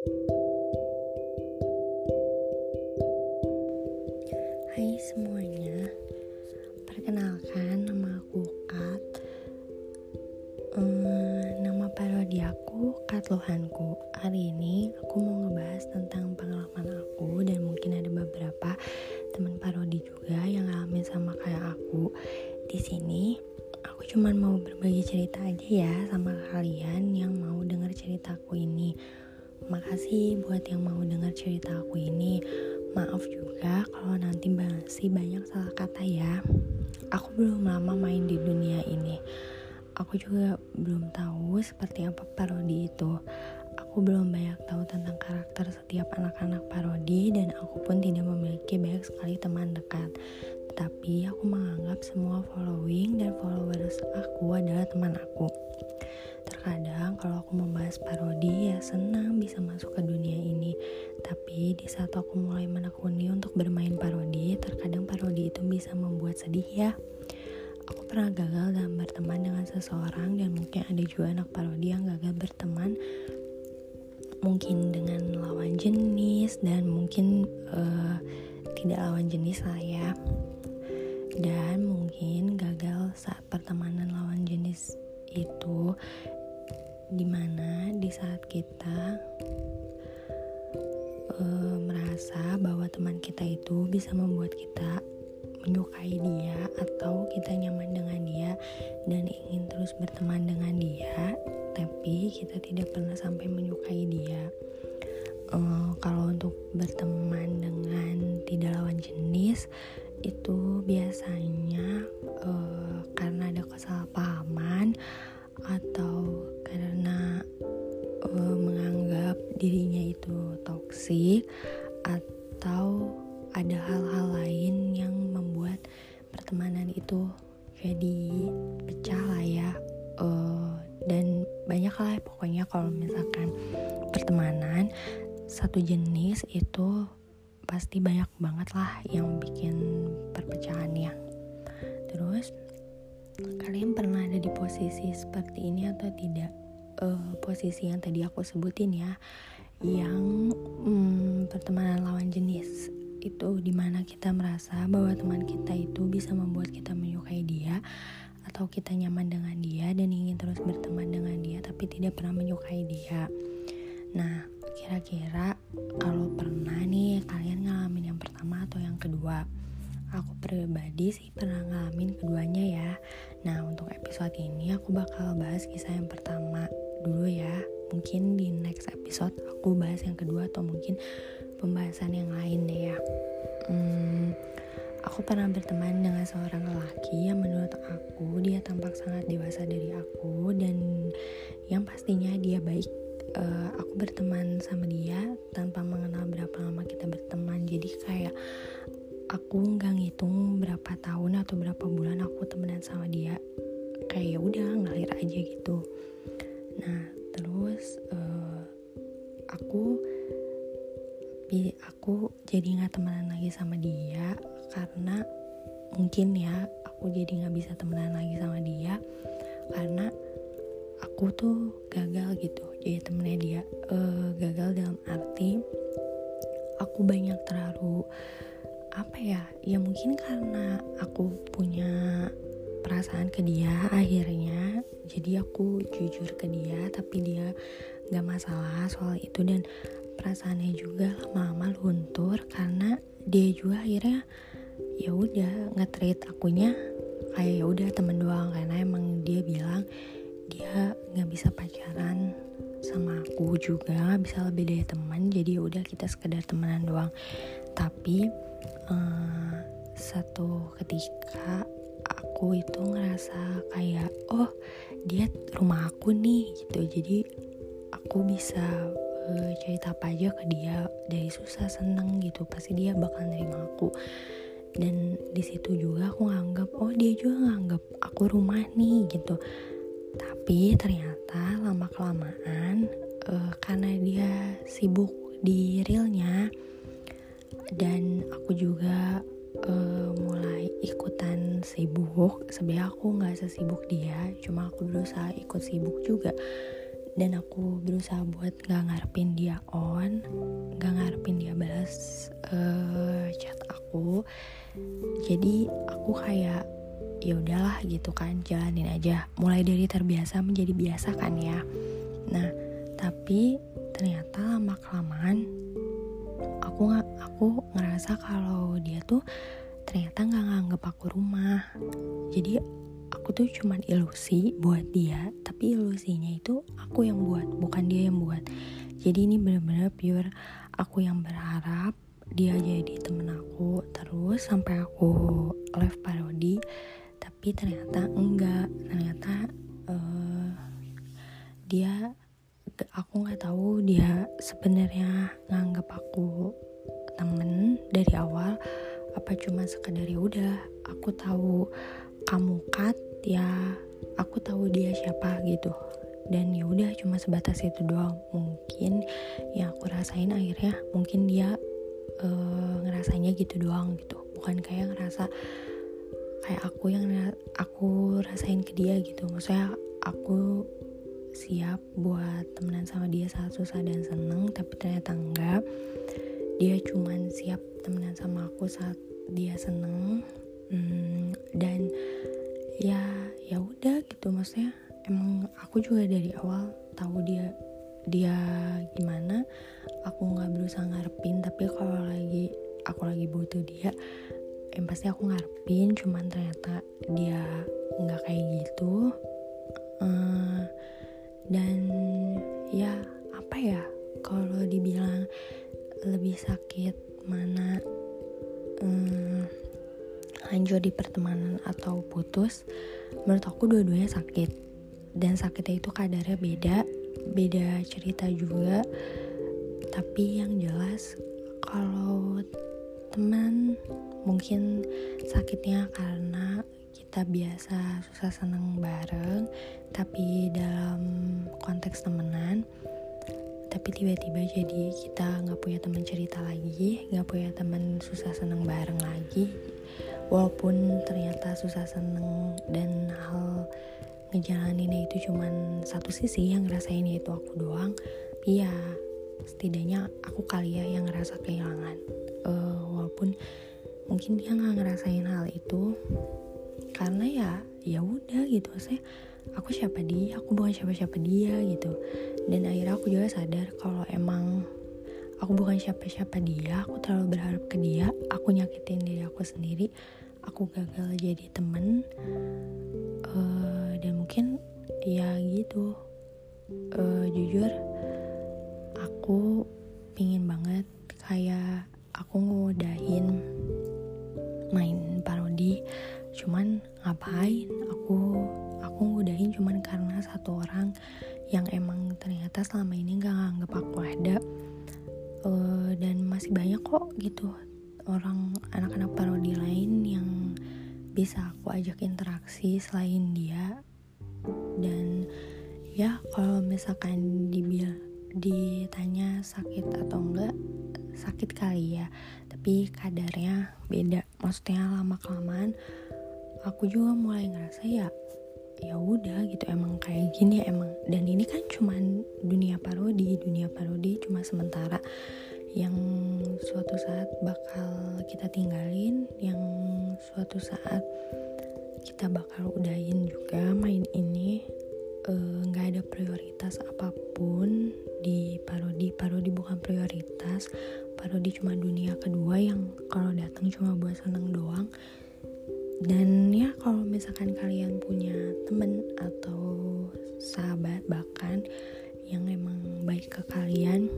Hai semuanya, perkenalkan nama aku Kat. Hmm, nama parodi aku Kat Lohanku. Hari ini aku mau ngebahas tentang pengalaman aku dan mungkin ada beberapa teman parodi juga yang ngalamin sama kayak aku. Di sini aku cuma mau berbagi cerita aja ya sama kalian yang mau dengar ceritaku ini. Makasih buat yang mau dengar cerita aku ini. Maaf juga kalau nanti masih banyak salah kata ya. Aku belum lama main di dunia ini. Aku juga belum tahu seperti apa parodi itu. Aku belum banyak tahu tentang karakter setiap anak-anak parodi dan aku pun tidak memiliki banyak sekali teman dekat. Tetapi aku menganggap semua following dan followers aku adalah teman aku. Kalau aku membahas parodi ya senang bisa masuk ke dunia ini. Tapi di saat aku mulai menekuni untuk bermain parodi, terkadang parodi itu bisa membuat sedih ya. Aku pernah gagal dalam berteman dengan seseorang dan mungkin ada juga anak parodi yang gagal berteman mungkin dengan lawan jenis dan mungkin uh, tidak lawan jenis lah ya dan mungkin gagal saat pertemanan lawan jenis itu di mana di saat kita uh, merasa bahwa teman kita itu bisa membuat kita menyukai dia atau kita nyaman dengan dia dan ingin terus berteman dengan dia tapi kita tidak pernah sampai menyukai dia. Uh, kalau untuk berteman dengan tidak lawan jenis itu biasanya dan banyak lah pokoknya kalau misalkan pertemanan satu jenis itu pasti banyak banget lah yang bikin perpecahannya terus kalian pernah ada di posisi seperti ini atau tidak? Uh, posisi yang tadi aku sebutin ya yang um, pertemanan lawan jenis. Itu di mana kita merasa bahwa teman kita itu bisa membuat kita menyukai dia atau kita nyaman dengan dia dan ingin terus berteman dengan dia tapi tidak pernah menyukai dia. Nah kira-kira kalau pernah nih kalian ngalamin yang pertama atau yang kedua? Aku pribadi sih pernah ngalamin keduanya ya. Nah untuk episode ini aku bakal bahas kisah yang pertama dulu ya. Mungkin di next episode aku bahas yang kedua atau mungkin pembahasan yang lain deh ya. Hmm, aku pernah berteman dengan seorang lelaki yang menurut aku dia tampak sangat dewasa dari aku dan yang pastinya dia baik. Uh, aku berteman sama dia tanpa mengenal berapa lama kita berteman. Jadi kayak aku nggak ngitung berapa tahun atau berapa bulan aku temenan sama dia. Kayak ya udah ngalir aja gitu. Nah terus uh, aku aku jadi nggak temenan lagi sama dia karena mungkin ya aku jadi nggak bisa temenan lagi sama dia. Karena aku tuh gagal gitu jadi temennya dia. Uh, gagal dalam arti aku banyak terlalu apa ya ya mungkin karena aku punya perasaan ke dia akhirnya. Jadi aku jujur ke dia tapi dia gak masalah soal itu. Dan perasaannya juga lama-lama luntur karena dia juga akhirnya ya udah nge-treat akunya kayak ya udah temen doang karena emang dia bilang dia nggak bisa pacaran sama aku juga bisa lebih dari teman jadi ya udah kita sekedar temenan doang. Tapi uh, satu ketika aku itu ngerasa kayak oh dia rumah aku nih gitu. Jadi aku bisa uh, cerita apa aja ke dia dari susah seneng gitu pasti dia bakal nerima aku dan di situ juga aku nganggap oh dia juga nganggap aku rumah nih gitu. Tapi ternyata lama kelamaan uh, karena dia sibuk di realnya dan aku juga uh, mulai ikutan sibuk. Sebenarnya aku nggak sesibuk dia cuma aku berusaha ikut sibuk juga. Dan aku berusaha buat gak ngarepin dia on gak ngarepin dia balas uh, chat aku jadi aku kayak ya udahlah gitu kan jalanin aja. Mulai dari terbiasa menjadi biasa kan ya. Nah tapi ternyata lama kelamaan aku nggak aku ngerasa kalau dia tuh ternyata nggak nganggep aku rumah. Jadi aku tuh cuman ilusi buat dia tapi ilusinya itu aku yang buat bukan dia yang buat. Jadi ini benar-benar pure aku yang berharap dia jadi temen aku terus sampai aku live parodi tapi ternyata enggak. Ternyata uh, dia aku nggak tahu dia sebenarnya nganggap aku temen dari awal apa cuma sekedar ya udah aku tahu kamu cut ya aku tahu dia siapa gitu. Dan ya udah cuma sebatas itu doang. Mungkin yang aku rasain akhirnya mungkin dia uh, ngerasanya gitu doang gitu. Bukan kayak ngerasa kayak aku yang aku rasain ke dia gitu. Maksudnya aku siap buat temenan sama dia saat susah dan seneng tapi ternyata enggak. Dia cuman siap temenan sama aku saat dia seneng. Hmm, dan ya ya udah gitu. Maksudnya emang aku juga dari awal tahu dia dia gimana aku nggak berusaha ngarepin tapi kalau lagi aku lagi butuh dia yang pasti aku ngarepin cuman ternyata dia nggak kayak gitu. Uh, dan ya apa ya kalau dibilang lebih sakit mana um, hancur di pertemanan atau putus menurut aku dua-duanya sakit. Dan sakitnya itu kadarnya beda beda cerita juga tapi yang jelas kalau teman mungkin sakitnya karena kita biasa susah seneng bareng tapi dalam konteks temenan tapi tiba-tiba jadi kita nggak punya teman cerita lagi nggak punya teman susah seneng bareng lagi walaupun ternyata susah seneng dan hal ngejalaninnya itu cuman satu sisi yang ngerasain itu aku doang tapi ya setidaknya aku kali ya yang ngerasa kehilangan. Uh, walaupun mungkin dia nggak ngerasain hal itu karena ya ya udah gitu. Saya aku siapa dia? Aku bukan siapa siapa dia gitu. Dan akhirnya aku juga sadar kalau emang aku bukan siapa siapa dia aku terlalu berharap ke dia aku nyakitin diri aku sendiri aku gagal jadi temen uh, dan mungkin ya gitu. Uh, jujur aku pingin banget kayak aku ngudahin main parodi. Cuman ngapain? Aku aku ngudahin cuman karena satu orang yang emang ternyata selama ini gak nganggep aku ada. Uh, dan masih banyak kok gitu orang anak-anak parodi lain yang bisa aku ajak interaksi selain dia. Dan ya kalau misalkan dibil ditanya sakit atau enggak sakit kali ya. Tapi kadarnya beda. Maksudnya lama kelamaan aku juga mulai ngerasa ya ya udah gitu. Emang kayak gini emang. Dan ini kan cuman dunia parodi. Dunia parodi cuma sementara. Yang suatu saat bakal kita tinggalin yang suatu saat kita bakal udahin juga main ini nggak uh, ada prioritas apa pun di parodi. Parodi bukan prioritas. Parodi cuma dunia kedua yang kalau datang cuma buat seneng doang. Dan ya kalau misalkan kalian punya temen atau sahabat bahkan yang emang baik ke kalian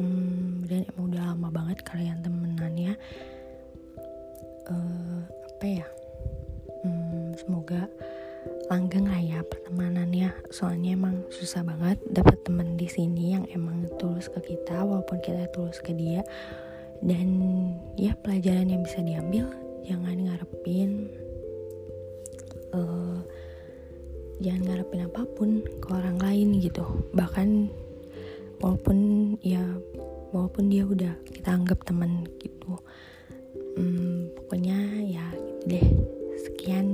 hmm, dan emang udah lama banget kalian temenannya uh, apa ya? Hmm, semoga langgeng lah ya pertemanannya. Soalnya emang susah banget dapat temen di sini yang emang tulus ke kita walaupun kita tulus ke dia. Dan ya pelajaran yang bisa diambil jangan ngarepin uh, jangan ngarepin apa pun ke orang lain gitu. Bahkan walaupun ya walaupun dia udah kita anggap teman gitu. Hmm, pokoknya ya gitu deh. Sekian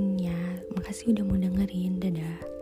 makasih udah mau dengerin. Dadah